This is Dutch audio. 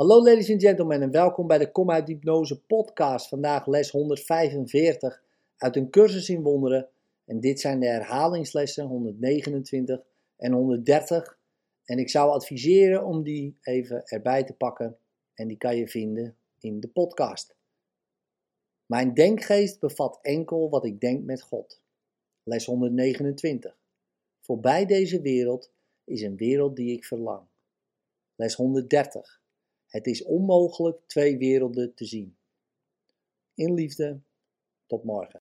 Hallo ladies and gentlemen en welkom bij de Kom uit Hypnose podcast. Vandaag les 145 uit een cursus in wonderen. En dit zijn de herhalingslessen 129 en 130. En ik zou adviseren om die even erbij te pakken. En die kan je vinden in de podcast. Mijn denkgeest bevat enkel wat ik denk met God. Les 129. Voorbij deze wereld is een wereld die ik verlang. Les 130. Het is onmogelijk twee werelden te zien. In liefde, tot morgen.